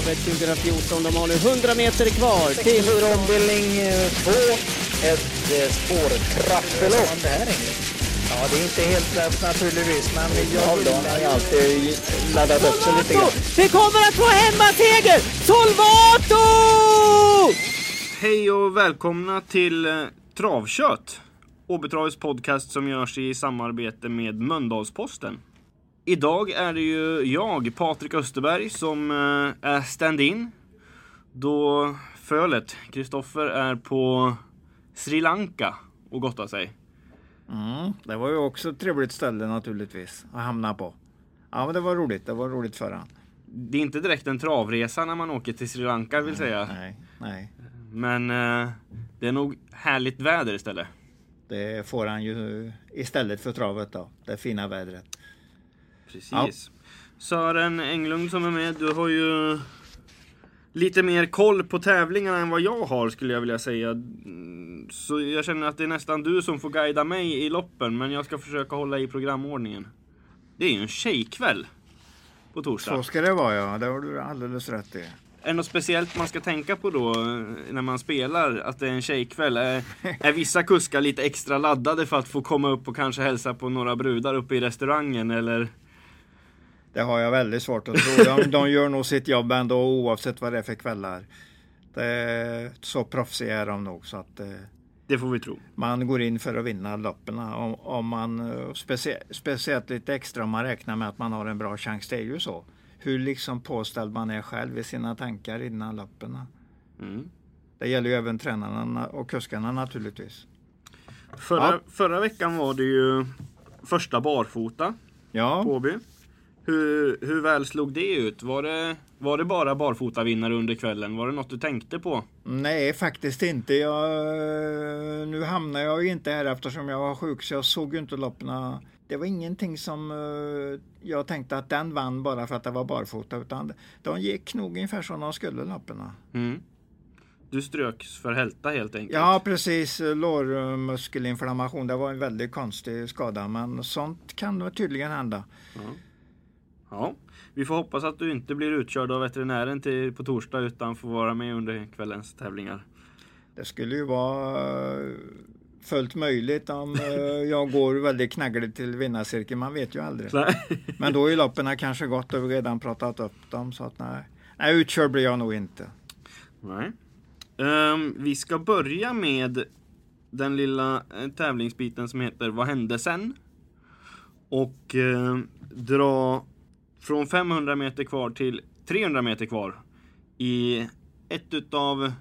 Travet 2014. De har nu 100 meter kvar till... 64 ombildning 2. Ett eh, spårtrappelopp. Ja, det är inte helt lätt naturligtvis, men jag har ju alltid laddat upp sig lite grann. Vi kommer att få hemmaseger! Solvato! Hej och välkomna till eh, Travkött. Åbytravets podcast som görs i samarbete med Mölndalsposten. Idag är det ju jag, Patrik Österberg, som eh, är stand-in. Då fölet, Kristoffer, är på Sri Lanka och gottar sig. Mm, det var ju också ett trevligt ställe naturligtvis att hamna på. Ja, men det var roligt. Det var roligt för han. Det är inte direkt en travresa när man åker till Sri Lanka vill säga. Nej, nej. Men eh, det är nog härligt väder istället. Det får han ju istället för travet då. Det fina vädret. Precis. Sören Englund som är med, du har ju lite mer koll på tävlingarna än vad jag har skulle jag vilja säga. Så jag känner att det är nästan du som får guida mig i loppen, men jag ska försöka hålla i programordningen. Det är ju en tjejkväll på torsdag. Så ska det vara ja. Det har du alldeles rätt i. Är det något speciellt man ska tänka på då eh, när man spelar? Att det är en tjejkväll? Är, är vissa kuskar lite extra laddade för att få komma upp och kanske hälsa på några brudar uppe i restaurangen? Eller? Det har jag väldigt svårt att tro. De, de gör nog sitt jobb ändå oavsett vad det är för kvällar. Det så proffsiga är de nog så att eh, Det får vi tro. man går in för att vinna loppen. Om, om man, eh, specie, speciellt lite extra om man räknar med att man har en bra chans. Det är ju så. Hur liksom påställd man är själv i sina tankar innan loppen. Mm. Det gäller ju även tränarna och kuskarna naturligtvis. Förra, Ja. förra veckan var det ju första barfota Ja, på Åby. Hur, hur väl slog det ut? Var det, var det bara barfota vinnare under kvällen? Var det något du tänkte på? nej faktiskt inte. Jag, nu hamnar jag ju inte här eftersom jag var sjuk så jag såg ju inte loppen. Det var ingenting som eh, jag tänkte att den vann bara för att det var barfota utan de gick nog ungefär som de skulle loppen. Mm. Du ströks för hälta helt enkelt? Ja precis, lårmuskelinflammation. Det var en väldigt konstig skada men sånt kan tydligen hända. Ja. Vi får hoppas att du inte blir utkörd av veterinären till, på torsdag utan får vara med under kvällens tävlingar. Det skulle ju vara eh, fullt möjligt om eh, jag går väldigt knaggligt till vinnarcirkeln. Man vet ju aldrig. Men då är loppen kanske gått och vi redan pratat upp dem. Så att nej, nej utkörd blir jag nog inte. Nej. Ehm, vi ska börja med den lilla eh, tävlingsbiten som heter Vad hände sen? Och eh, dra från 500 meter kvar till 300 meter kvar i ett utav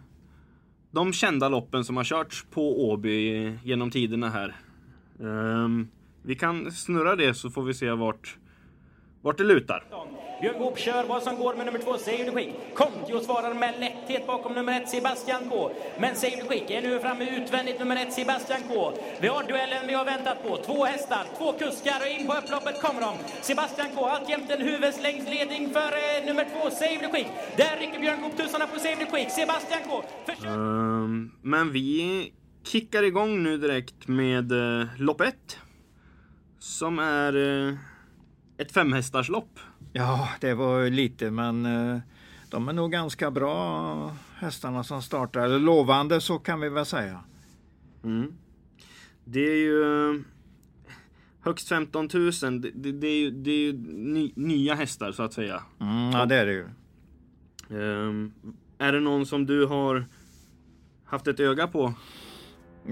de kända loppen som har körts på Åby genom tiderna här. Um, vi kan snurra det så får vi se vart, vart det lutar. Björn Goop kör vad som går med nummer två, the Quick. Kontio svarar med lätthet bakom nummer ett, Sebastian K. Men the Quick är nu framme utvändigt, nummer ett, Sebastian K. Vi har duellen vi har väntat på. Två hästar, två kuskar och in på upploppet kommer de. Sebastian K. alltjämt en huvudlängdsledning för eh, nummer två, the Quick. Där rycker Björn Goop tussarna på the Quick. Sebastian K. försöker Ehm, men vi kickar igång nu direkt med uh, lopp 1. Som är eh, ett femhästarslopp. Ja, det var lite men eh, de är nog ganska bra hästarna som startar. Lovande så kan vi väl säga. Mm. Det är ju eh, högst 15 000. Det, det, det är ju, det är ju ny, nya hästar så att säga. Mm, ja det är det ju. Ehm, är det någon som du har haft ett öga på?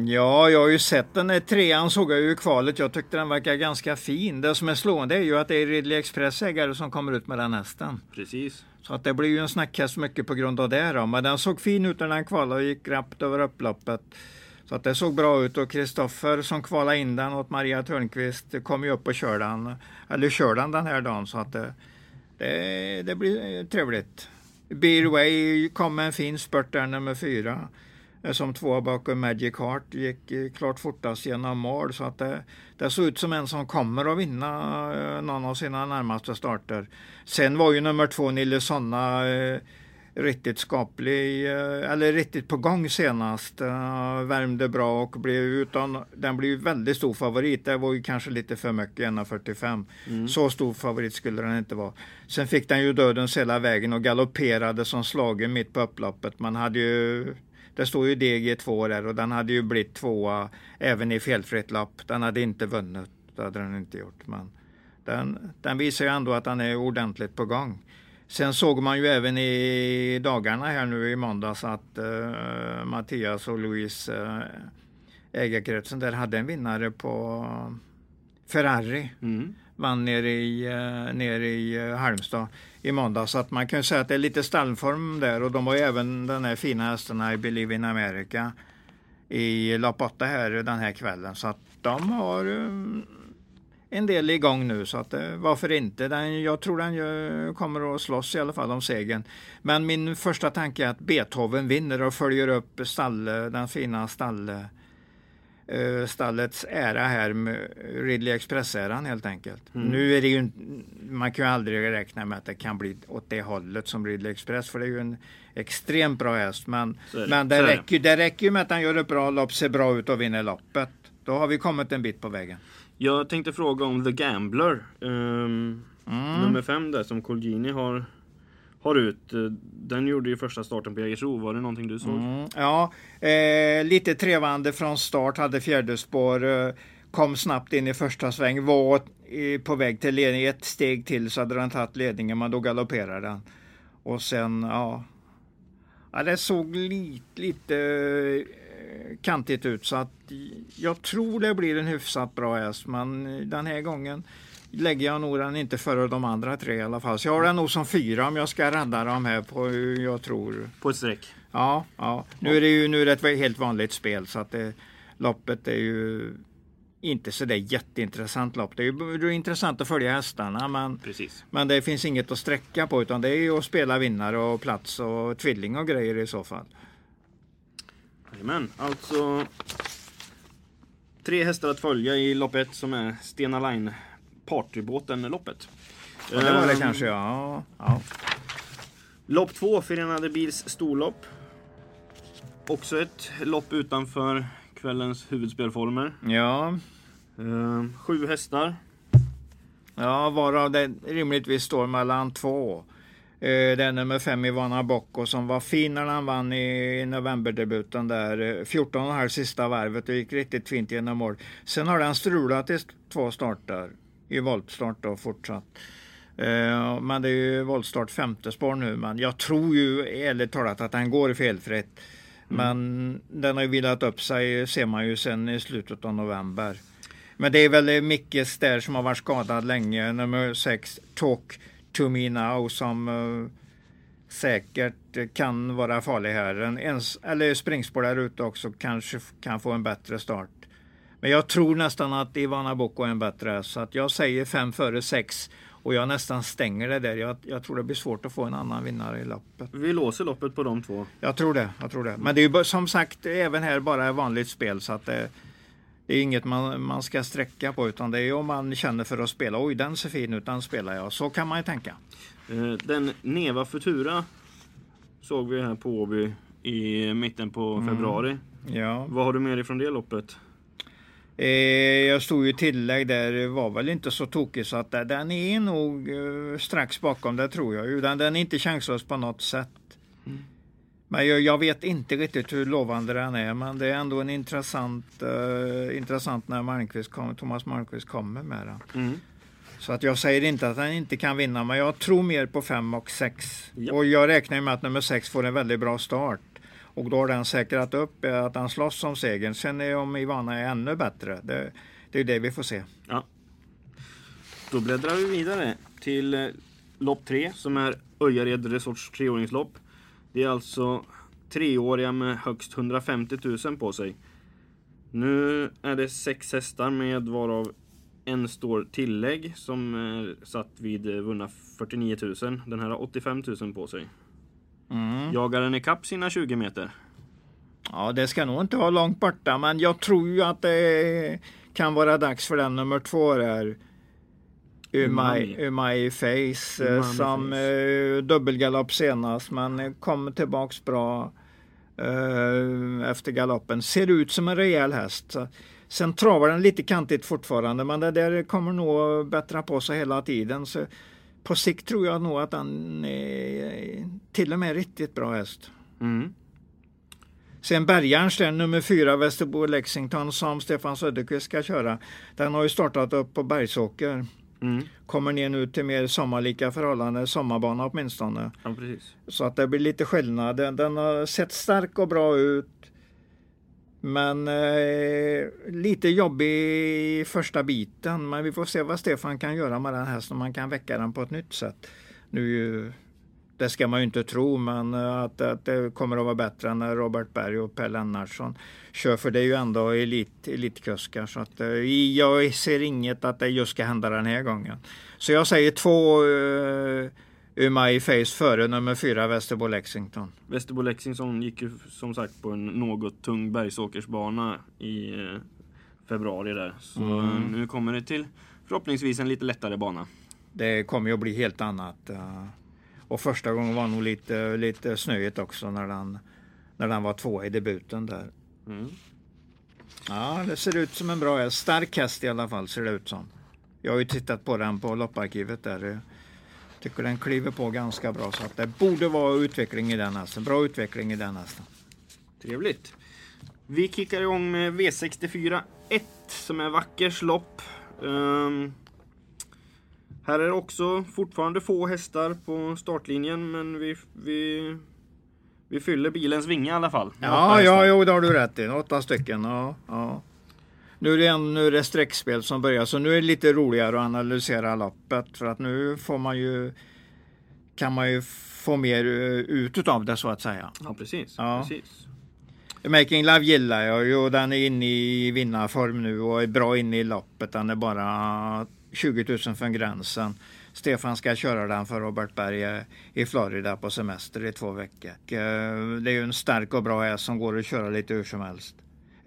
Ja, jag har ju sett den där trean såg jag ju i kvalet. Jag tyckte den verkar ganska fin. Det som är slående är ju att det är Ridley Express ägare som kommer ut med den hästen. Precis. Så att det blir ju en snackhäst mycket på grund av det då. Men den såg fin ut när den kvalade och gick rappt över upploppet. Så att det såg bra ut och Kristoffer som kvalade in den åt Maria Törnqvist kom ju upp och körde den. Eller körde den den här dagen så att det, det, det blir trevligt. Beer Way kom med en fin spurt där nummer fyra. Eh, Som två bakom Magic Heart gick eh, klart fortast genom mål så att det, det såg ut som en som kommer att vinna eh, någon av sina närmaste starter. Sen var ju nummer två Nille Sonna riktigt skaplig, eller riktigt på gång senast. Värmde bra och blev utan, den blev väldigt stor favorit. Det var ju kanske lite för mycket, 1,45. Mm. Så stor favorit skulle den inte vara. Sen fick den ju dödens hela vägen och galopperade som slagen mitt på upploppet. Man hade ju det står ju DG2 där och den hade ju blivit tvåa även i felfritt lapp. Den hade inte vunnit, det hade den inte gjort. Men den, den visar ju ändå att den är ordentligt på gång. Sen såg man ju även i dagarna här nu i måndags att uh, Mattias och Louise uh, ägarkretsen där hade en vinnare på Ferrari. Mm. Vann nere i, eh, nere i eh, Halmstad i måndags. Så att man kan säga att det är lite stallform där och de har ju även den här fina hästarna i Believe in America i lopp åtta här den här kvällen. Så att de har eh, en del igång nu så att varför inte? Den, jag tror den kommer att slåss i alla fall om segern. Men min första tanke är att Beethoven vinner och följer upp stall, den fina stall, stallets ära här med Ridley Express-äran helt enkelt. Mm. Nu är det ju, man kan ju aldrig räkna med att det kan bli åt det hållet som Ridley Express för det är ju en extremt bra häst. Men, det, men det, räcker, det räcker med att han gör ett bra lopp, ser bra ut och vinner loppet. Då har vi kommit en bit på vägen. Jag tänkte fråga om The Gambler. Um, mm. Nummer fem där som Colgini har, har ut. Eh, den gjorde ju första starten på Jägersro. Var det någonting du såg? Mm, ja, eh, lite trevande från start. Hade fjärde spår. Eh, kom snabbt in i första sväng. Var eh, på väg till ledning. Ett steg till så hade den tagit ledningen. Men då galopperade den. Och sen, ja. ja det såg lite, lite kantigt ut så att jag tror det blir en hyfsat bra häst men eh, den här gången lägger jag nog den inte före de andra tre i alla fall. Så jag har den nog som fyra om jag ska rädda dem här på jag tror. På ett streck? Ja, ja. Nu är det ju nu är det ett helt vanligt spel så att det, loppet är ju inte så där jätteintressant lopp. Det är ju det är intressant att följa hästarna men, Precis. men det finns inget att sträcka på utan det är ju att spela vinnare och plats och tvilling och grejer i så fall. Jajamän, alltså tre hästar att följa i lopp ett som är Stena Line partybåten-loppet. Ja, det var det um, kanske, ja. ja. Lopp två, Förenade Bils storlopp. Också ett lopp utanför kvällens huvudspelformer. Ja. Um, sju hästar. Ja, varav det rimligtvis står mellan två. Eh, det är nummer fem Ivana Bocco som var fin när han vann i novemberdebuten där. 14,5 eh, sista varvet och gick riktigt fint genom mål. Sen har den strulat i två starter. I voltstart då fortsatt. Eh, men det är ju voltstart femte spår nu. Men jag tror ju ärligt talat att den går felfritt. Mm. Men den har ju vilat upp sig ser man ju sen i slutet av november. Men det är väl Mickes där som har varit skadad länge. Nummer sex Talk to me now som uh, säkert kan vara farlig här. En ens, eller springspår där ute också kanske kan få en bättre start. Men jag tror nästan att Ivana Boko är en bättre så att jag säger fem före sex och jag nästan stänger det där. Jag, jag, tror det blir svårt att få en annan vinnare i loppet. Vi låser loppet på de två. Jag tror det. Jag tror det. Men det är ju som sagt även här bara vanligt spel så att det, det är inget man, man ska sträcka på utan det är om man känner för att spela. Oj, den ser fin ut, den spelar jag. Så kan man ju tänka. Eh, den Neva Futura såg vi här på Åby i mitten på mm. februari. Ja. Vad har du med dig från det loppet? Eh, jag stod ju tillägg där, var väl inte så tokig så att den är nog eh, strax bakom det tror jag. Den, den är inte chanslös på något sätt. Mm. Men jag, jag, vet inte riktigt hur lovande den är, men det är ändå en intressant, uh, intressant när Malmqvist kom, Thomas Malmqvist kommer med den. Mm. Så att jag säger inte att den inte kan vinna, men jag tror mer på 5 och 6. Ja. Och jag räknar med att nummer 6 får en väldigt bra start. Och då har den säkrat upp eh, att han slåss om segern. Sen är om Ivana är ännu bättre, det, det är det vi får se. Ja. Då bläddrar vi vidare till eh, lopp tre som är Öjared Resorts treåringslopp. Det är alltså treåriga med högst 150 000 på sig. Nu är det sex hästar med varav en står tillägg som är satt vid eh, vunna 49 000. Den här har 85 000 på sig. Mm. Jagar den ikapp sina 20 meter? Ja, det ska nog inte vara långt borta, men jag tror ju att det kan vara dags för den nummer två där. Umai, Umai Face Umami som Face. eh, dubbelgalopp senast men kom tillbaks bra eh, efter galoppen. Ser ut som en rejäl häst. Sen travar den lite kantigt fortfarande men det där kommer nog att bättra på sig hela tiden. Så på sikt tror jag nog att den är till och med riktigt bra häst. Mm. Sen Bergarns där, nummer fyra Västerbo Lexington som Stefan Söderqvist ska köra. Den har ju startat upp på Bergsåker. Mm. Kommer ner nu till mer sommarlika förhållanden, sommarbana åtminstone. Ja, precis. Så att det blir lite skillnad. Den, den har sett stark och bra ut. Men eh, lite jobbig i första biten. Men vi får se vad Stefan kan göra med den hästen. Om man kan väcka den på ett nytt sätt. Nu, det ska man ju inte tro, men eh, att, att det kommer att vara bättre när Robert Berg och Per Lennartsson kör. För det är ju ändå elit, elitkuskar. Så att, eh, jag ser inget att det just ska hända den här gången. Så jag säger två eh, Umai Face före nummer fyra Västerbo Lexington. Västerbo Lexington gick ju som sagt på en något tung bergsåkersbana i eh, februari där. Så Mm. nu kommer det till förhoppningsvis en lite lättare bana. Det kommer ju att bli helt annat. eh, Och första gången var nog lite, lite snöigt också när den, när den var två i debuten där. Mm. Ja, det ser ut som en bra häst. Stark häst i alla fall ser det ut som. Jag har ju tittat på den på lopparkivet där. Tycker den kliver på ganska bra så att det borde vara utveckling i den hästen. Bra utveckling i den hästen. Trevligt. Vi kickar igång med V64 1 som är Vackers lopp. Ehm, här är det också fortfarande få hästar på startlinjen men vi, vi, vi fyller bilens vinge i alla fall. Ja, ja, jo, det har du rätt i. Åtta stycken. Ja, ja. Nu är, det en, nu är det streckspel som börjar, så nu är det lite roligare att analysera loppet. För att nu får man ju, kan man ju få mer eh, ut av det så att säga. Ja, precis. Ja. precis. Making Love gillar jag ju och den är inne i vinnarform nu och är bra inne i loppet. Den är bara 20 000 från gränsen. Stefan ska köra den för Robert Berg eh, i Florida på semester i två veckor. Eh, Det är ju en stark och bra häst som går att köra lite hur som helst.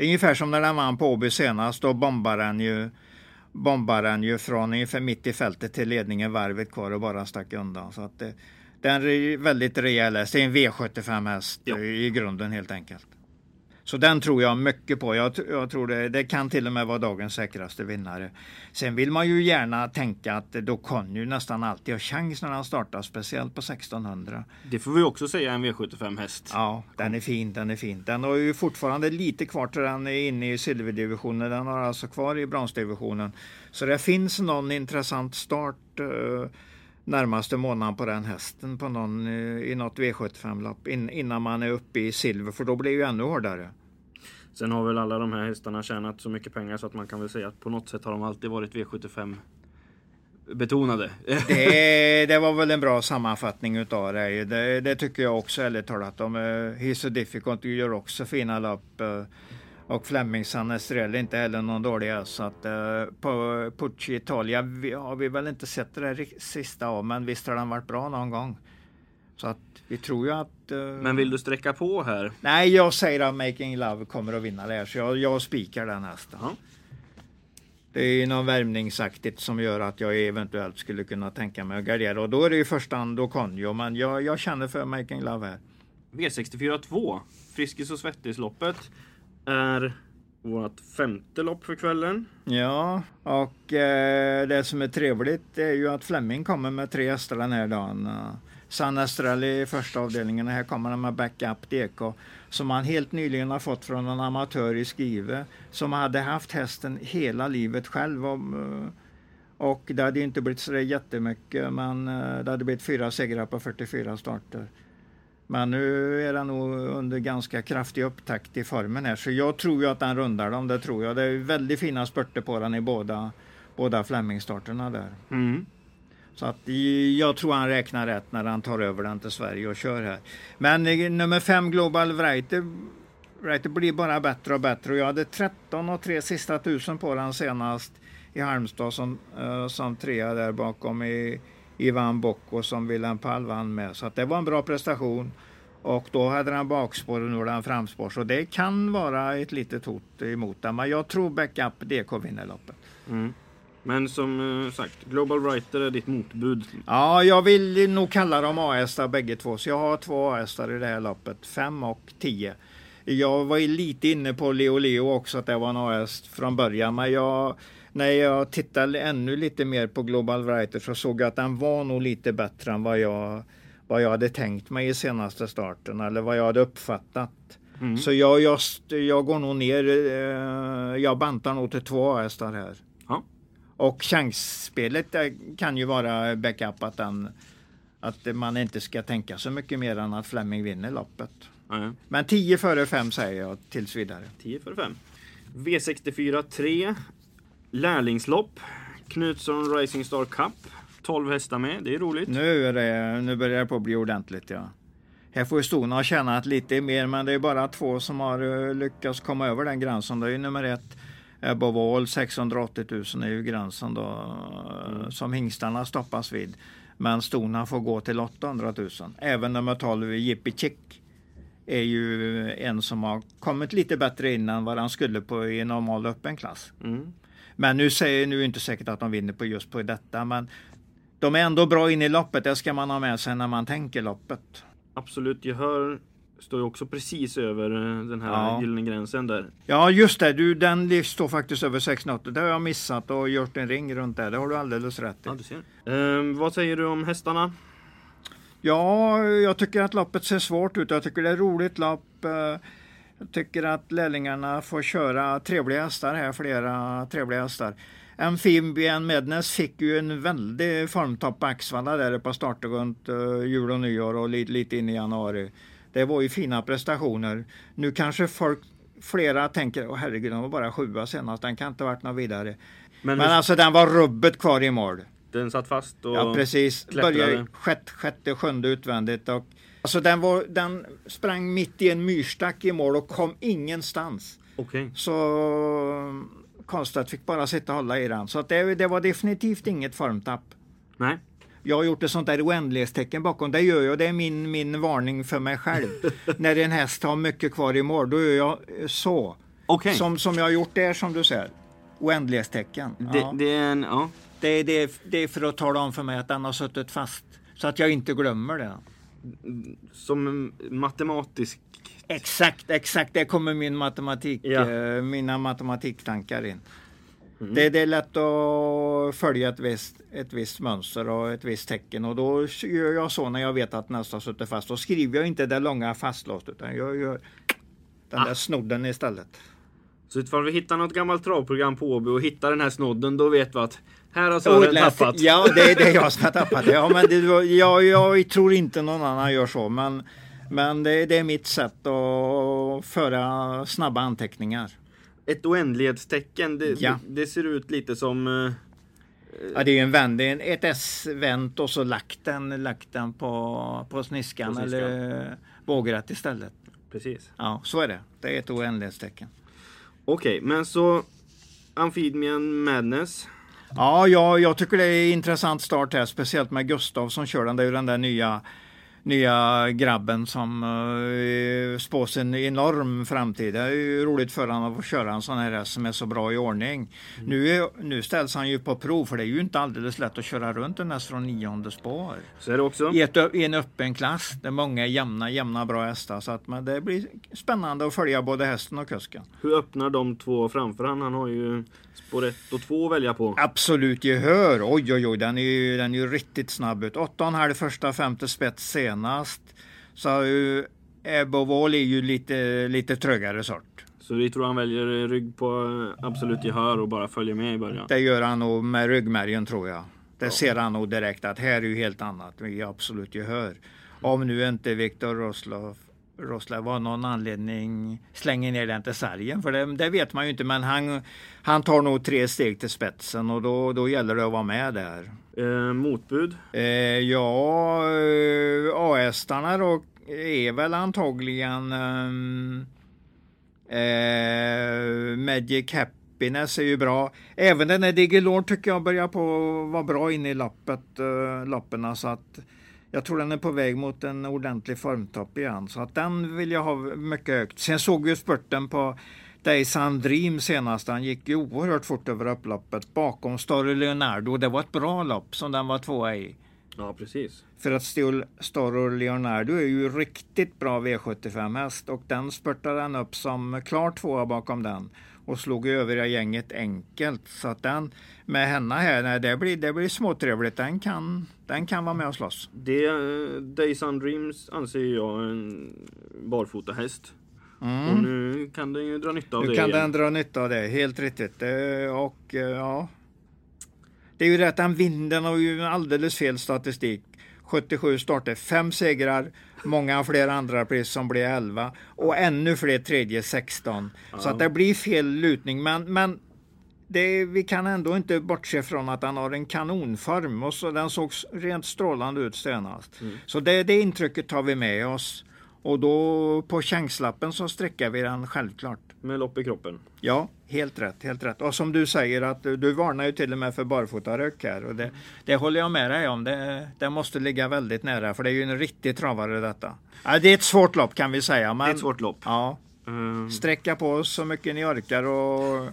Ungefär som när den vann på Åby senast. Då bombar den ju bombar den ju från ungefär mitt i fältet till ledningen varvet kvar och bara stack undan. Så att det, det är en re- väldigt rejäl häst. Det är en V75 häst Ja. i grunden helt enkelt. Så den tror jag mycket på. Jag, jag tror det, det kan till och med vara dagens säkraste vinnare. Sen vill man ju gärna tänka att då kan ju nästan alltid ha chans när han startar, speciellt på 1600. Det får vi också säga en V75 häst. Ja, den är fin, den är fin. Den har ju fortfarande lite kvar till den är inne i silverdivisionen. Den har alltså kvar i bronsdivisionen. Så det finns någon intressant start eh, närmaste månaden på den hästen på någon, eh, i något V75-lopp in, innan man är uppe i silver, för då blir det ju ännu hårdare. Sen har väl alla de här hästarna tjänat så mycket pengar så att man kan väl säga att på något sätt har de alltid varit V75 betonade. Det, det var väl en bra sammanfattning utav det. Det, det tycker jag också ärligt talat. De, eh, He's so difficult gör också fina lopp. Eh, och Fleming Sanestrell är inte heller någon dålig. Så att, eh, på Pucci Italia vi, har vi väl inte sett det där sista av. Men visst har den varit bra någon gång. Så att vi tror ju att... eh, Men vill du sträcka på här? Nej, jag säger att Making Love kommer att vinna det här. Så jag, jag spikar den hästen. Ja. Det är någon värmningsaktigt som gör att jag eventuellt skulle kunna tänka mig att gardera. Och då är det i första hand då Conjo. Men jag, jag känner för Making Love här. V64 2, Friskis och Svettis-loppet, är vårt femte lopp för kvällen. Ja, och eh, det som är trevligt är ju att Fleming kommer med tre hästar den här dagen. San Estrelli i första avdelningen och här kommer han med backup DK som han helt nyligen har fått från en amatör i Skive som hade haft hästen hela livet själv. Och, eh, och det hade inte blivit så jättemycket men eh, det hade blivit fyra segrar på 44 starter. Men nu är den nog under ganska kraftig upptakt i formen här så jag tror ju att den rundar dem, det tror jag. Det är väldigt fina spurter på den i båda, båda Fleming-starterna där. Mm. Så att jag tror han räknar rätt när han tar över den till Sverige och kör här. Men nummer fem Global Writer, Writer blir bara bättre och bättre och jag hade 13 och tre sista tusen på den senast i Halmstad som, eh, som trea där bakom i Ivan Bocco som Wilhelm Pall vann med. Så att det var en bra prestation. Och då hade han bakspår och nu har han framspår. Så det kan vara ett litet hot emot den. Men jag tror backup DK vinner loppet. Mm. Men som eh, sagt, Global Writer är ditt motbud. Ja, jag vill nog kalla dem A-hästar bägge två. Så jag har två A-hästar i det här loppet. Fem och tio. Jag var ju lite inne på Leo Leo också, att det var en A-häst från början. Men jag, när jag tittade ännu lite mer på Global Writer så såg jag att den var nog lite bättre än vad jag, vad jag hade tänkt mig i senaste starten. Eller vad jag hade uppfattat. Mm. Så jag, jag, jag går nog ner. Eh, jag bantar nog till två A-hästar här. Och chansspelet kan ju vara backup att, den, att man inte ska tänka så mycket mer än att Fleming vinner loppet. Ja, Men 10 före 5 säger jag tills vidare. 10 för 5. V64 3. Lärlingslopp. Knutsson Rising Star Cup. 12 hästar med, det är roligt. Nu, är det, nu börjar det på att bli ordentligt ja. Här får ju Stona ha tjänat lite mer men det är bara två som har eh, lyckats komma över den gränsen. Det är ju nummer ett Above all 680 000 är ju gränsen då eh, som hingstarna stoppas vid. Men Stona får gå till 800 000. Även nummer 12 Jippi Chick är ju en som har kommit lite bättre in än vad han skulle på i normal öppen klass. Mm. Men nu säger nu är det inte säkert att de vinner på just på detta. Men de är ändå bra in i loppet. Det ska man ha med sig när man tänker loppet. Absolut gehör står ju också precis över eh, den här Ja. gyllene gränsen där. Ja just det, du, den står faktiskt över 680. Det har jag missat och gjort en ring runt där. Det har du alldeles rätt i. Ja, du ser. Ehm, vad säger du om hästarna? Ja, jag tycker att loppet ser svårt ut. Jag tycker det är ett roligt lopp. Eh, Jag tycker att lärlingarna får köra trevliga hästar här, flera trevliga hästar. Amphibian Madness fick ju en väldig formtopp på Axvalla där på starten runt uh, jul och nyår och lite, lite in i januari. Det var ju fina prestationer. Nu kanske folk, flera tänker, åh herregud, den var bara sjua senast, den kan inte varit något vidare. Men, Men alltså den var rubbet kvar i mål. den satt fast och... Ja precis. klättrade. Började sjätte, sjätte, sjunde utvändigt. Och, alltså den, var, den sprang mitt i en myrstack i mål och kom ingenstans. Okej. Så Karlstedt fick bara sitta och hålla i den. Så att det, det var definitivt inget formtapp. Nej. Jag har gjort ett sånt där oändlighetstecken bakom. Det gör jag. Det är min, min varning för mig själv. När en häst har mycket kvar i mål, då gör jag eh, så. Okej. Som, som jag har gjort där som du ser. Oändlighetstecken. Det, Ja. det är en... Ja. Det, det, det är för att tala om för mig att den har suttit fast. Så att jag inte glömmer det. Som matematisk... Exakt, exakt. Det kommer min matematik, Ja. eh, mina matematiktankar in. Det, det är lätt att följa ett visst, ett visst mönster och ett visst tecken och då gör jag så när jag vet att nästa suttit fast. Då skriver jag inte det långa fastlåst utan jag gör den där snodden istället. Så ifall vi hittar något gammalt travprogram på Åby och hittar den här snodden, då vet vi att här har Sören tappat. Ja, det är det jag som har tappat det. Ja, men det jag, jag tror inte någon annan gör så. Men, men det, det är mitt sätt att föra snabba anteckningar. Ett oändlighetstecken, det, Ja. det, ser ut lite som... eh, Ja, det är ju en vänd, det är en, ett S-vänt och så lagt den, lagt den på, på sniskan På sniskan. eller vågrätt istället. Precis. Ja, så är det. Det är ett oändlighetstecken. Okej, men så... Amphibian Madness. Ja, ja, jag tycker det är en intressant start här, speciellt med Gustav som kör den. Det är ju den där nya, nya grabben som uh, spås en enorm framtid. Det är ju roligt för honom att få köra en sån här häst som är så bra i ordning. Nu, är, nu ställs han ju på prov, för det är ju inte alldeles lätt att köra runt en häst från nionde spår. Så är det också. I, ett, I en öppen klass där många är jämna, jämna bra hästar. Så att men det blir spännande att följa både hästen och kusken. Hur öppnar de två framför han? Han har ju spår 1 och 2 att välja på. Absolut gehör. Oj, oj, oj, den är ju, den är ju riktigt snabb ut. 8,5 första, femte spets senast. Så uh, Ebovol är ju lite, lite trögare sort. Så vi tror han väljer rygg på eh, absolut gehör och bara följer med i början. Det gör han nog med ryggmärgen tror jag. Det ser han nog direkt att här är ju helt annat. Vi är absolut gehör. Om nu inte Viktor Roslov Roslav av någon anledning slänger ner den till sargen. För det, det vet man ju inte. Men han, han tar nog tre steg till spetsen och då, då gäller det att vara med där. Eh, motbud. Eh, ja, eh, A-hästarna då är väl antagligen ehm, eh, Magic Happiness är ju bra. Även den här Digilord tycker jag börjar på vara bra inne i loppet, eh, loppen. Så att jag tror den är på väg mot en ordentlig formtopp igen. Så att den vill jag ha mycket högt. Sen såg vi ju spurten på Daysan Dream senast. Han gick ju oerhört fort över upploppet bakom Story Leonardo. Det var ett bra lopp som den var tvåa i. Ja, precis. För att Stil Storor Leonardo är ju riktigt bra V75 häst och den spurtade han upp som klar tvåa bakom den och slog övriga gänget enkelt. Så att den med henne här, nej, det blir, det blir småtrevligt. Den kan, den kan vara med och slåss. Det, eh, Days and Dreams anser jag en barfota häst. Och nu kan den ju dra nytta av Nu det kan igen. den dra nytta av det, helt riktigt. Eh, Och eh, ja, det är ju rätt, han vinner, den har ju alldeles fel statistik. 77 starter, fem segrar, många fler andra pris som blir 11 och ännu fler tredje 16. Så att det blir fel lutning, men, men det, vi kan ändå inte bortse från att han har en kanonform. Och så den såg rent strålande ut senast. Så det, det intrycket tar vi med oss och då på chanslappen så sträcker vi den självklart. Med lopp i kroppen. Ja, helt rätt, helt rätt. Och som du säger att du, varnar ju till och med för barfotarök här och det, det håller jag med dig om. Det, det måste ligga väldigt nära för det är ju en riktig travare detta. Ja, det är ett svårt lopp kan vi säga. Men, Det är ett svårt lopp. Ja, Ehm, sträcka på så mycket ni orkar och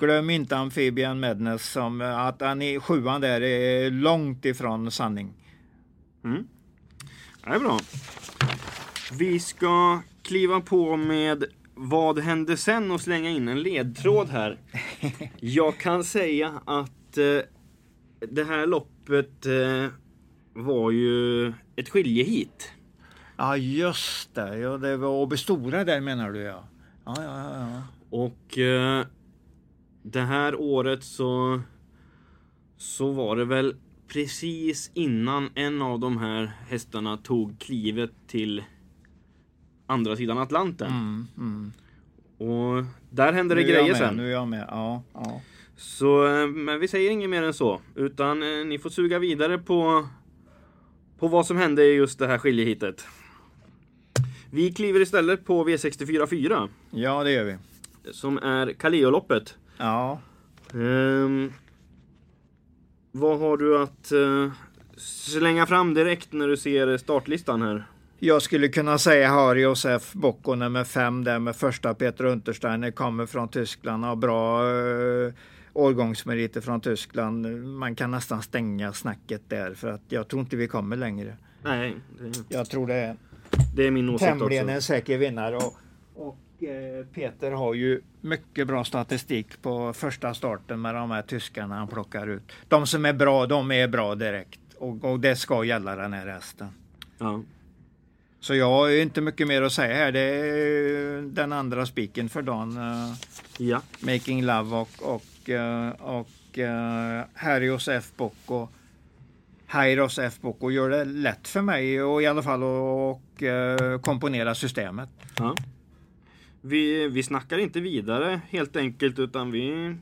glöm inte Amphibian Madness som att han i sjuan där är långt ifrån sanning. det är bra. Vi ska kliva på med vad hände sen och slänga in en ledtråd här. Jag kan säga att eh, det här loppet eh, var ju ett skiljehit. Ja, just det. Ja, det var Åby Stora där menar du ja. Ja, ja, ja. ja. Och eh, det här året så, så var det väl precis innan en av de här hästarna tog klivet till andra sidan Atlanten. Mm, mm. Och där hände det grejer sen. Nu är jag med. Ja, ja. Så, eh, men vi säger inget mer än så. Utan eh, ni får suga vidare på, på vad som hände i just det här skiljehitet. Vi kliver istället på V64 4. ja, det gör vi. Som är Caleoloppet. Ja, Ehm, vad har du att eh, slänga fram direkt när du ser startlistan här? Jag skulle kunna säga Harry Josef Bocco nummer fem där med första Peter Untersteiner kommer från Tyskland har bra eh, årgångsmeriter från Tyskland. Man kan nästan stänga snacket där för att jag tror inte vi kommer längre. Nej, det, Jag tror det är det är min åsikt tämligen också. en säker vinnare. Och, och eh, Peter har ju mycket bra statistik på första starten med de här tyskarna han plockar ut. De som är bra, de är bra direkt. Och, och det ska gälla den här hästen. Ja. Så jag har inte mycket mer att säga här. Det är den andra spiken för dagen. eh, ja, Making Love och, och, eh, och uh, Harrios F. Bocco. Hairos F. Bocco gör det lätt för mig och i alla fall att och, eh, komponera systemet. ja. Vi, vi snackar inte vidare helt enkelt utan vi...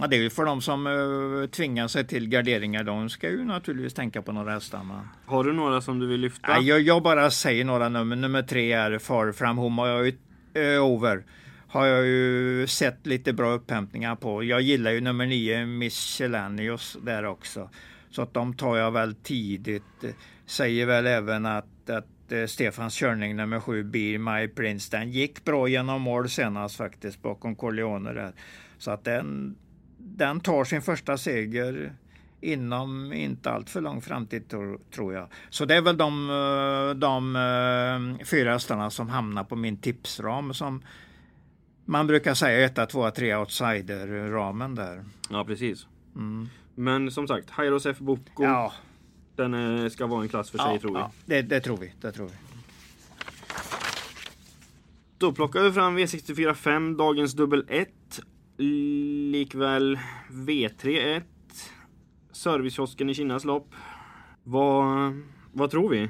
Ja, det är ju för de som uh, tvingar sig till garderingar. De ska ju naturligtvis tänka på några hästar. Men... Har du några som du vill lyfta? Nej, jag, jag bara säger några nummer. Nummer tre är Far From Home. Har jag ju, eh, over. Har jag ju sett lite bra upphämtningar på. Jag gillar ju nummer nio, Michelanius där också. Så att de tar jag väl tidigt. Säger väl även att, att eh, Stefans körning nummer sju, Be My Prince, den gick bra genom mål senast faktiskt bakom Corleone där. Så att den, den tar sin första seger inom inte allt för lång framtid tror, jag. Så det är väl de, eh, de eh, fyra hästarna som hamnar på min tipsram som man brukar säga 1, 2, 3 outsider-ramen där. Ja, precis. Men som sagt, Hyros F. Boko, Mm. Ja, den eh, ska vara en klass för sig ja, tror vi. ja det, det tror vi. Det tror vi. Då plockar vi fram V64 5, dagens dubbel 1. Likväl V3 1. Servicekiosken i Kinnas lopp. Vad, vad tror vi?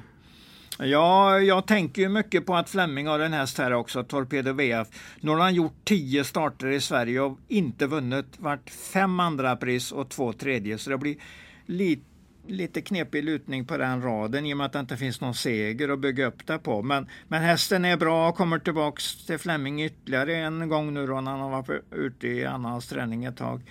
Ja, jag tänker ju mycket på att Flemming har en häst här också, Torpedo VF. Nu har han gjort tio starter i Sverige och inte vunnit. Vart fem andra pris och två tredje. Så det blir lite lite knepig lutning på den raden i och med att det inte finns någon seger att bygga upp det på. Men, men hästen är bra och kommer tillbaks till Flemming ytterligare en gång nu då när han har varit ute i annans träning ett tag.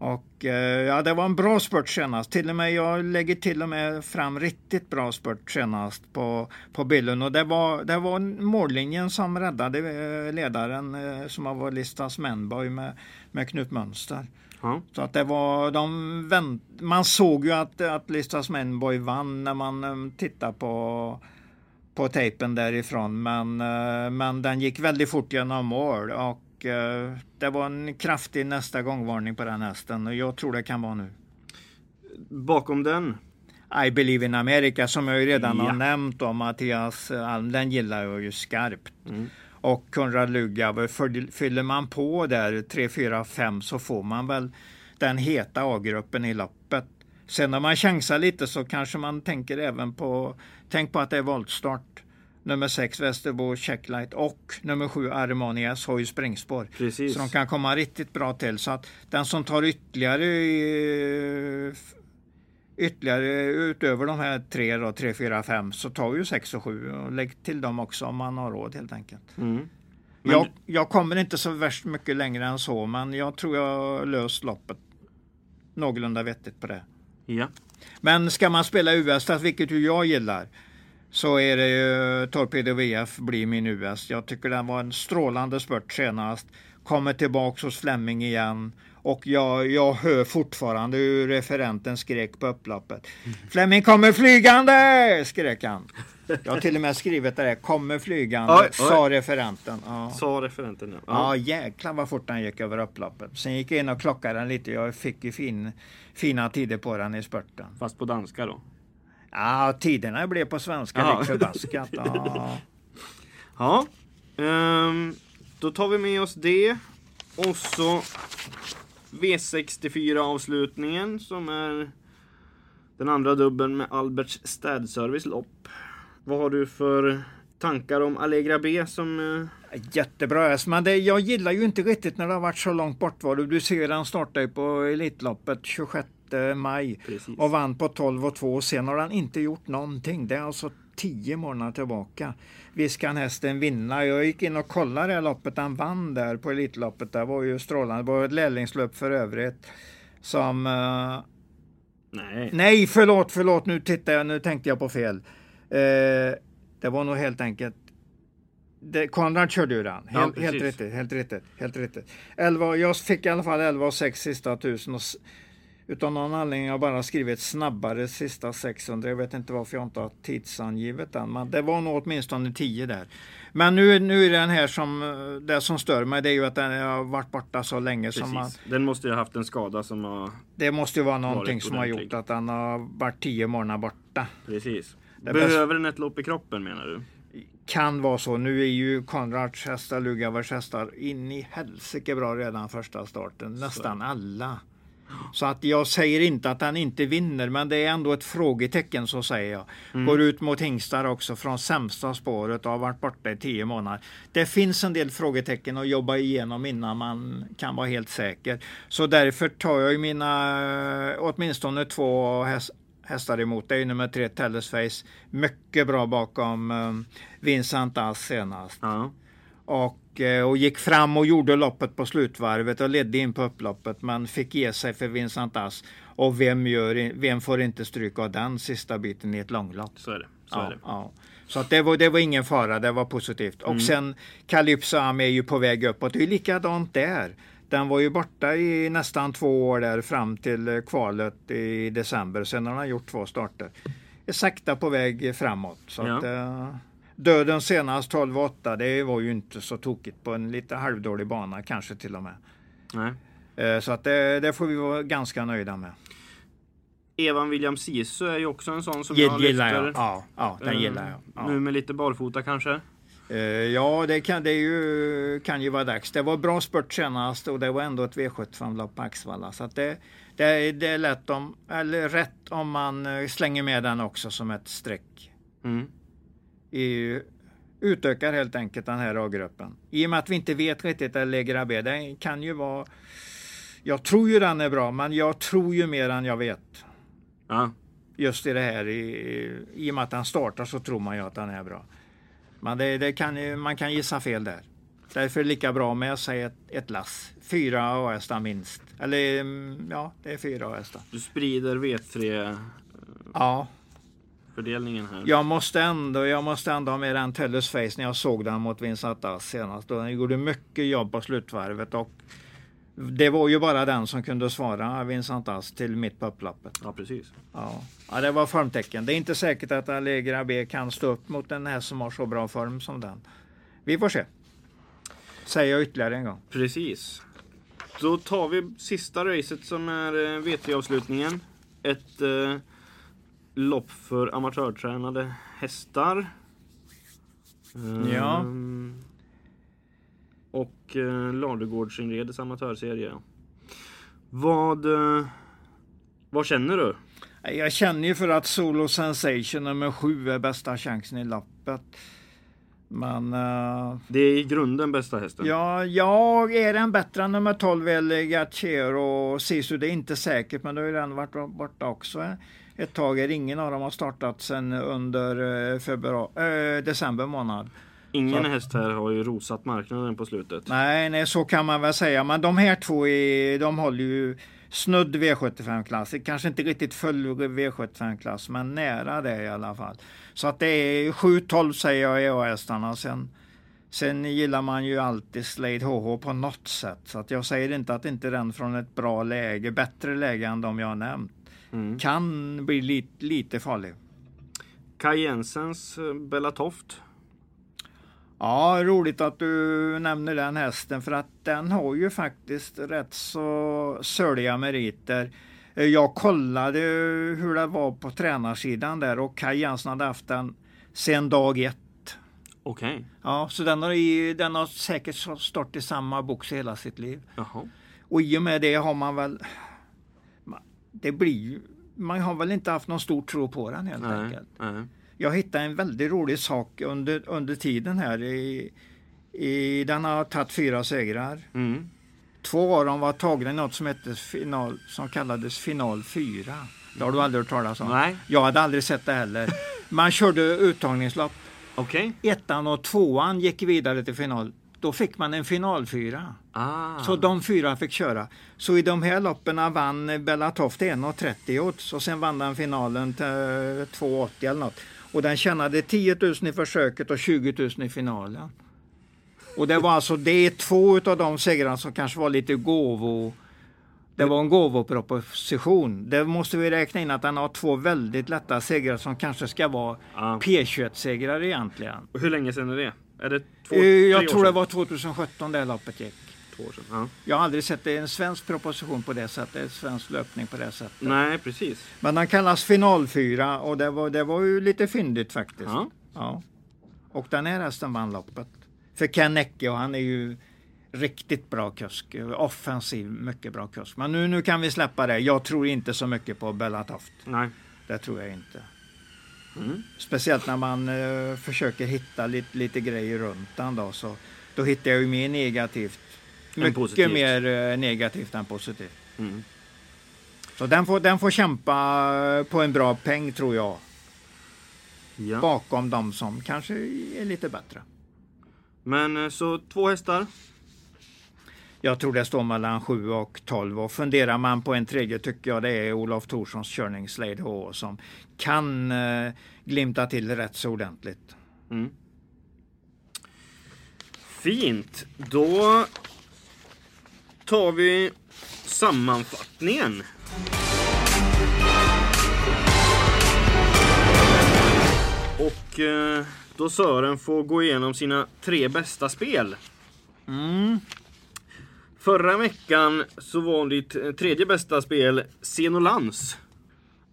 Och eh, ja, det var en bra spurt senast. Till och med, jag lägger till och med fram riktigt bra spurt senast på, på bilden. Och det var, det var mållinjen som räddade eh, ledaren eh, som var Listas Manboy med, med Knut Mönster. Ja. Så att det var, de vänt, man såg ju att, att Listas Manboy vann när man um, tittade på, på tejpen därifrån. Men, uh, men den gick väldigt fort genom mål och uh, det var en kraftig nästa gångvarning på den hästen och jag tror det kan vara nu. Bakom den? I Believe in America som jag ju redan Ja. har nämnt om Mattias Alm, den gillar jag ju skarpt. Mm. Och Konrad Lugauer, fyller man på där 3, 4, 5 så får man väl den heta A-gruppen i loppet. Sen när man chansar lite så kanske man tänker även på, tänk på att det är voltstart. Nummer 6 Västerbo Checklight och nummer 7 Armonias har ju springspår. Precis. Så de kan komma riktigt bra till. Så att den som tar ytterligare ytterligare utöver de här tre då, 3, 4, 5 så tar ju 6 och 7 och lägg till dem också om man har råd helt enkelt. Mm. Men- Jag, jag kommer inte så värst mycket längre än så men jag tror jag löst loppet någorlunda vettigt på det. Ja. Men ska man spela US, vilket ju jag gillar, så är det ju Torpedo VF blir min US. Jag tycker den var en strålande spurt senast. Kommer tillbaks hos Flemming igen. Och jag, jag hör fortfarande hur referenten skrek på upploppet. Flemming kommer flygande! skrek han. Jag har till och med skrivit det där, kommer flygande, Oj, oj. sa referenten. Ja. Sa referenten ja. Ja, jäklar vad fort den gick över upploppet. Sen gick jag in och klockade den lite. Jag fick ju fin, fina tider på den i spurten. Fast på danska då. Ja, tiderna blev på svenska Ja. lik förbaskat. Ja. Ja. Ehm, då tar vi med oss det. Och så V64 avslutningen som är den andra dubben med Alberts städservice lopp. Vad har du för tankar om Allegra B som... eh, Jättebra häst, men det, jag gillar ju inte riktigt när det har varit så långt bortval. Du ser den startar på Elitloppet 26 maj Precis. och vann på 12 och 2 och sen har han inte gjort någonting. Det är alltså 10 månader tillbaka. Visst kan hästen vinna. Jag gick in och kollade det här loppet han vann där på Elitloppet. Det var ju strålande. Det var ett lärlingslopp för övrigt. Som eh, Nej. Nej, förlåt, förlåt. Nu tittar jag, nu tänkte jag på fel. Eh, det var nog helt enkelt det, Konrad körde ju den. Ja, Helt, precis. helt riktigt, helt riktigt, helt riktigt. 11, jag fick i alla fall 11 och 6 sista tusen. Och, utan någon anledning har jag bara skrivit snabbare sista 600. Jag vet inte varför jag inte har tidsangivet den. Men det var nog åtminstone 10 där. Men nu, nu är den här som, det som stör mig det är ju att den har varit borta så länge som man, Precis. Den måste ju ha haft en skada som har... det måste ju vara någonting som har gjort att den har varit 10 månader borta. Precis. Det Behöver den ett lopp i kroppen menar du? Kan vara så. Nu är ju Konrads hästar, Lugavers hästar in i helsike bra redan första starten. Nästan alla. Så att jag säger inte att han inte vinner, men det är ändå ett frågetecken så säger jag. Går ut mot hingstar också från sämsta spåret och har varit borta i tio månader. Det finns en del frågetecken att jobba igenom innan man kan vara helt säker. Så därför tar jag ju mina åtminstone två häs- hästar emot. Det är ju nummer tre Tellesface. Mycket bra bakom um, Vincent Ass senast. Ja. Och, eh, och gick fram och gjorde loppet på slutvarvet och ledde in på upploppet men fick ge sig för Vincent Ass. Och vem, gör, vem får inte stryka av den sista biten i ett långlopp? Så är det. Så Ja, är det. ja. Så att det, var, det var ingen fara, det var positivt. Och sen Calypso Am är ju på väg uppåt. Det är likadant där. Den var ju borta i nästan två år där fram till eh, kvalet i december. Sen har den gjort två starter. Är sakta på väg framåt. Så Ja. att, eh, döden senast 12-8, det var ju inte så tokigt på en lite halvdålig bana kanske till och med. Nej. Eh, så att det, det får vi vara ganska nöjda med. Evan William Sisu är ju också en sån som jag Gill- Gillar jag. lyfter. Ja, ja den Eh, gillar jag. Ja. Nu med lite barfota kanske. Eh, ja, det, kan, det ju, kan ju vara dags. Det var bra spurt senast och det var ändå ett V75-lopp på Axvalla. Så att det, det, är- det är lätt om, eller rätt om man slänger med den också som ett streck. Mm. I, utökar helt enkelt den här A-gruppen. I och med att vi inte vet riktigt där Legra B, det kan ju vara... Jag tror ju den är bra, men jag tror ju mer än jag vet. Ja. Just i det här, i, i och med att den startar så tror man ju att den är bra. Men det, det kan, ju- man kan gissa fel där. Därför är det lika bra med sig ett, ett lass. Fyra A-hästar minst. Eller mm, ja, det är fyra A-hästar. Du sprider V3 Ja, fördelningen här. jag måste ändå, jag måste ändå ha med den Tellus Face när jag såg den mot Vincent Dass senast. Den gjorde mycket jobb på slutvarvet och det var ju bara den som kunde svara Vincent Dass till mitt på upploppet. Ja, precis. Ja. ja, det var formtecken. Det är inte säkert att Allegra B kan stå upp mot en häst som har så bra form som den. Vi får se. Säger jag ytterligare en gång. Precis. Då tar vi sista racet som är eh, V3-avslutningen. Ett eh, lopp för amatörtränade hästar. Ja. Ehm, Och eh, Ladugårdsinredes amatörserie. Vad, eh, vad känner du? Jag känner ju för att Solo Sensation nummer sju är bästa chansen i loppet. Men uh, Det är i grunden bästa hästen. ja, jag är den bättre än nummer 12 El Gacero och Sisu. Det är inte säkert, men då har ju den varit borta också ett tag. Ingen av dem har startat sedan under eh, februari, eh, december månad. Ingen Så- häst här har ju rosat marknaden på slutet. Nej, nej, så kan man väl säga. Men de här två är, de håller ju snudd V75-klass. Kanske inte riktigt full V75-klass, men nära det i alla fall. Så att det är 7-12 säger jag i A-hästarna. Sen, sen gillar man ju alltid Slade HH på något sätt. Så att jag säger inte att inte den från ett bra läge, bättre läge än de jag har nämnt, Mm. kan bli lite, lite farlig. Kaj Jensens eh, Bella Toft. Ja, roligt att du nämner den hästen för att den har ju faktiskt rätt så sörliga meriter. Eh, Jag kollade hur det var på tränarsidan där och Kaj Jensen hade haft den sedan dag ett. Okej. Ja, så den har, i, den har säkert stått i samma box hela sitt liv. Jaha. Och i och med det har man väl... Det blir ju... Man har väl inte haft någon stor tro på den helt Nej. enkelt. Nej. Jag hittade en väldigt rolig sak under, under tiden här. I, i, den har tagit fyra segrar. Mm. Två av dem var tagna i något som, hette final, som kallades final 4. Det har du aldrig hört talas om? Nej. Jag hade aldrig sett det heller. Man körde uttagningslopp. Okej. Ettan och tvåan gick vidare till final. Då fick man en finalfyra. Ah. Så de fyra fick köra. Så i de här loppen vann Bella Toft 1,30 odds och sen vann den finalen till 2,80 eller något. Och den tjänade 10 000 i försöket och 20 000 i finalen. Och det var alltså, det är två av de segrarna som kanske var lite gåvo. Det var en gåvoproposition. Det måste vi räkna in att den har två väldigt lätta segrar som kanske ska vara Ja. P21-segrar egentligen. Och Hur länge sedan är det? Är det två, Eh, Jag tror det var 2017 det loppet gick. Två år sedan. Ja. Jag har aldrig sett en svensk proposition på det sättet, en svensk löpning på det sättet. Nej, precis. Men den kallas finalfyra och det var, det var ju lite fyndigt faktiskt. Ja. Ja. Och den här hästen vann loppet. För Ken Ecke och han är ju riktigt bra kusk. Offensiv, mycket bra kusk. Men nu, nu kan vi släppa det. Jag tror inte så mycket på Bella Toft. Nej. Det tror jag inte. Mm. Speciellt när man eh, försöker hitta lite, lite grejer runt den då. Så, då hittar jag ju mer negativt. Mycket positivt. mer eh, negativt än positivt. Mm. Så den får, den får kämpa på en bra peng tror jag. Ja. Bakom de som kanske är lite bättre. Men eh, så två hästar. Jag tror det står mellan 7 och 12 och funderar man på en tredje tycker jag det är Olof Torssons körning Slade H som kan eh, glimta till rätt så ordentligt. Mm. Fint. Då tar vi sammanfattningen. Och eh, då Sören får gå igenom sina tre bästa spel. Mm. Förra veckan så var ditt eh, tredje bästa spel Xenolans.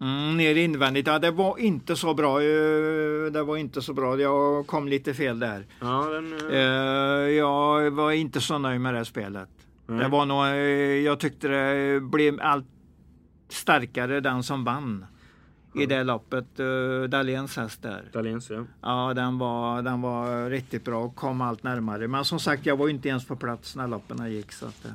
Mm, ner invändigt, ja det var inte så bra. eh, Det var inte så bra. Jag kom lite fel där. Ja, den, eh, Jag var inte så nöjd med det spelet. Nej. Det var nog, jag tyckte det blev allt starkare den som vann i det loppet. Uh, Dahléns häst där. Dahléns, ja. Ja, den var, den var riktigt bra och kom allt närmare. Men som sagt, jag var ju inte ens på plats när loppen gick. Så att, eh,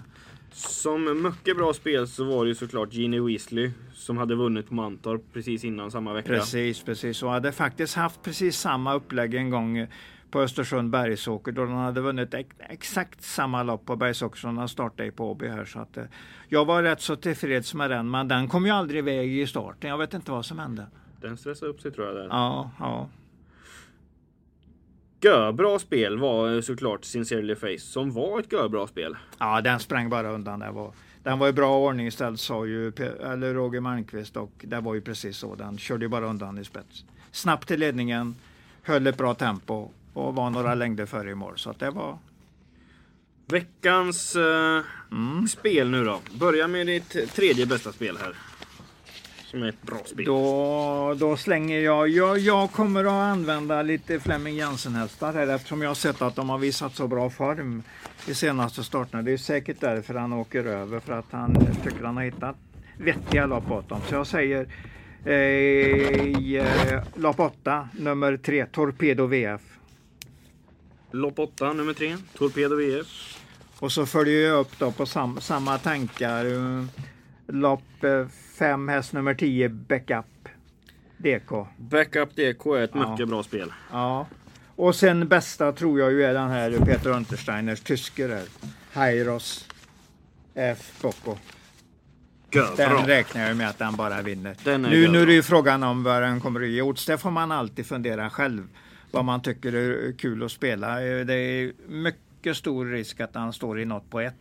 Som mycket bra spel så var det ju såklart Genie Weasley som hade vunnit på Mantorp precis innan samma vecka. Precis, precis. Och hade faktiskt haft precis samma upplägg en gång på Östersund Bergsåker då han hade vunnit ex exakt samma lopp på Bergsåker som han startade i på Åby här. Så att, eh, jag var rätt så tillfreds med den, men den kom ju aldrig iväg i starten. Jag vet inte vad som hände. Den stressade upp sig tror jag där. Ja, ja. Görbra spel var såklart Sincerely Face som var ett görbra spel. Ja, den sprang bara undan. Det var, den var i bra ordning ställd sa ju eller Roger Malmqvist och det var ju precis så. Den körde ju bara undan i spets. Snabbt till ledningen, höll ett bra tempo och var några längder före i mål. Så att det var... Veckans eh, Mm. spel nu då. Börja med ditt tredje bästa spel här. Som är ett bra spel. Då, då slänger jag, jag... Jag kommer att använda lite Flemming Jensen-hästar här eftersom jag har sett att de har visat så bra form i senaste starterna. Det är säkert därför han åker över för att han tycker han har hittat vettiga lopp åt dem. Så jag säger eh, i eh, lopp 8, nummer 3, Torpedo VF. Lopp 8, nummer 3. Torpedo VF. Och så följer jag upp då på sam, samma tankar. eh, Lopp 5, häst nummer 10, Backup DK. Backup DK är ett Ja. mycket bra spel. Ja. Och sen bästa tror jag ju är den här Peter Untersteiners tyske där. Hyros F. Bocco. Den räknar jag med att den bara vinner. Nu, nu är det ju frågan om vad den kommer att ge odds. Det får man alltid fundera själv. Vad man tycker är kul att spela. Eh, Det är mycket stor risk att han står i något på 1.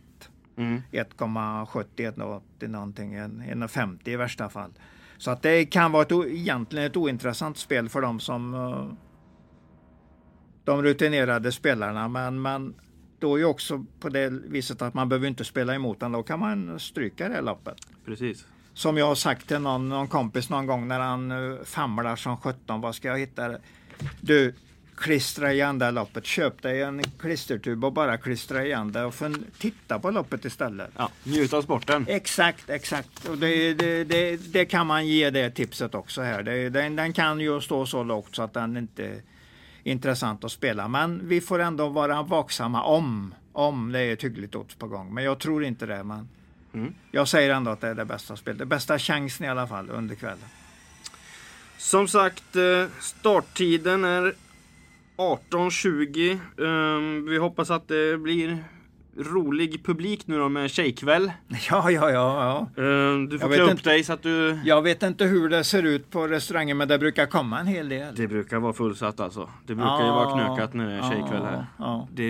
Mm. 1,70, 1,80 någonting. en- 1,50 i värsta fall. Så att det kan vara ett, egentligen ett ointressant spel för de som eh, de rutinerade spelarna. Men, men då är ju också på det viset att man behöver inte spela emot den. Då kan man stryka det loppet. Precis. Som jag har sagt till någon, någon kompis någon gång när han uh, famlar som 17. Vad ska jag hitta? Du, klistra igen det loppet. Köp dig en klistertub och bara klistra igen det och fun- titta på loppet istället. Ja, njut av sporten. Exakt, exakt. Och det, det, det, det kan man ge det tipset också här. Det, den, den kan ju stå så lågt så att den inte är intressant att spela. Men vi får ändå vara vaksamma om, om det är ett hyggligt odds på gång. Men jag tror inte det. Men Mm. Jag säger ändå att det är det bästa spelet. Det bästa chansen i alla fall under kvällen. Som sagt, eh, starttiden är 18.20. Ehm, Vi hoppas att det blir rolig publik nu då med tjejkväll. Ja, ja, ja. ja. Ehm, Du får Jag klä upp inte. dig så att du... Jag vet inte hur det ser ut på restaurangen men det brukar komma en hel del. Det brukar vara fullsatt alltså. Det brukar ju vara knökat när det är tjejkväll här. Ja, Det,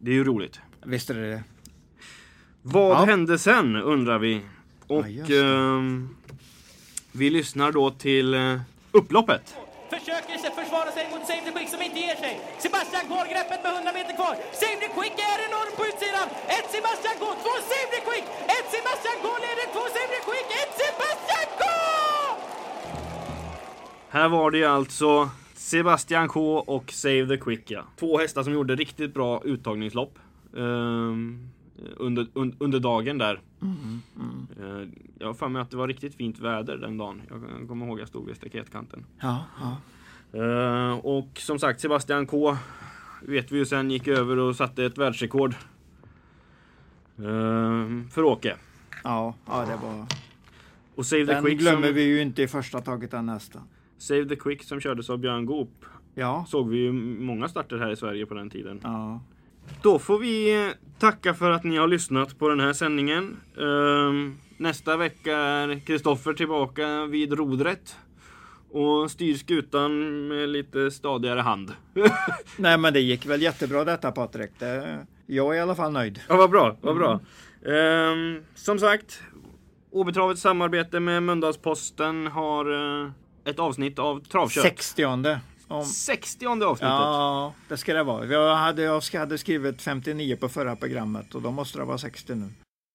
det är ju roligt. visst är det det. Vad Ja. hände sen undrar vi. Och Ja, vi lyssnar då till eh, upploppet. Försöker försvara sig mot Save the Quick som inte ger sig. Sebastian kvar greppet med 100 meter kvar. Save the Quick är enorm på utsidan. Ett Sebastian K, två Save the Quick. Ett Sebastian K leder, två Save the Quick. Ett Sebastian K! Här var det alltså Sebastian K och Save the Quick ja. Två hästar som gjorde riktigt bra uttagningslopp. ehm, under, un, under dagen där. Eh, jag har för mig att det var riktigt fint väder den dagen. Jag kommer ihåg att jag stod vid staketkanten. Ja, ja. Eh, och som sagt Sebastian K vet vi ju sen gick över och satte ett världsrekord. Eh, för Åke. ja, ja det var... Och Save the Den Quick glömmer som, vi ju inte i första taget den nästan. Save the Quick som kördes av Björn Goop. Ja, Såg vi ju många starter här i Sverige på den tiden. ja. Då får vi eh, tacka för att ni har lyssnat på den här sändningen. Ehm, nästa vecka är Kristoffer tillbaka vid rodret. Och styr skutan med lite stadigare hand. Nej men det gick väl jättebra detta Patrik. Det, jag är i alla fall nöjd. Ja, vad bra, vad bra. Ehm, som sagt, Åbytravets samarbete med Mölndalsposten har eh, ett avsnitt av Travkött. 60 om, 60 avsnittet. Ja, det ska det vara. Jag hade, jag hade skrivit 59 på förra programmet och då måste det vara 60 nu.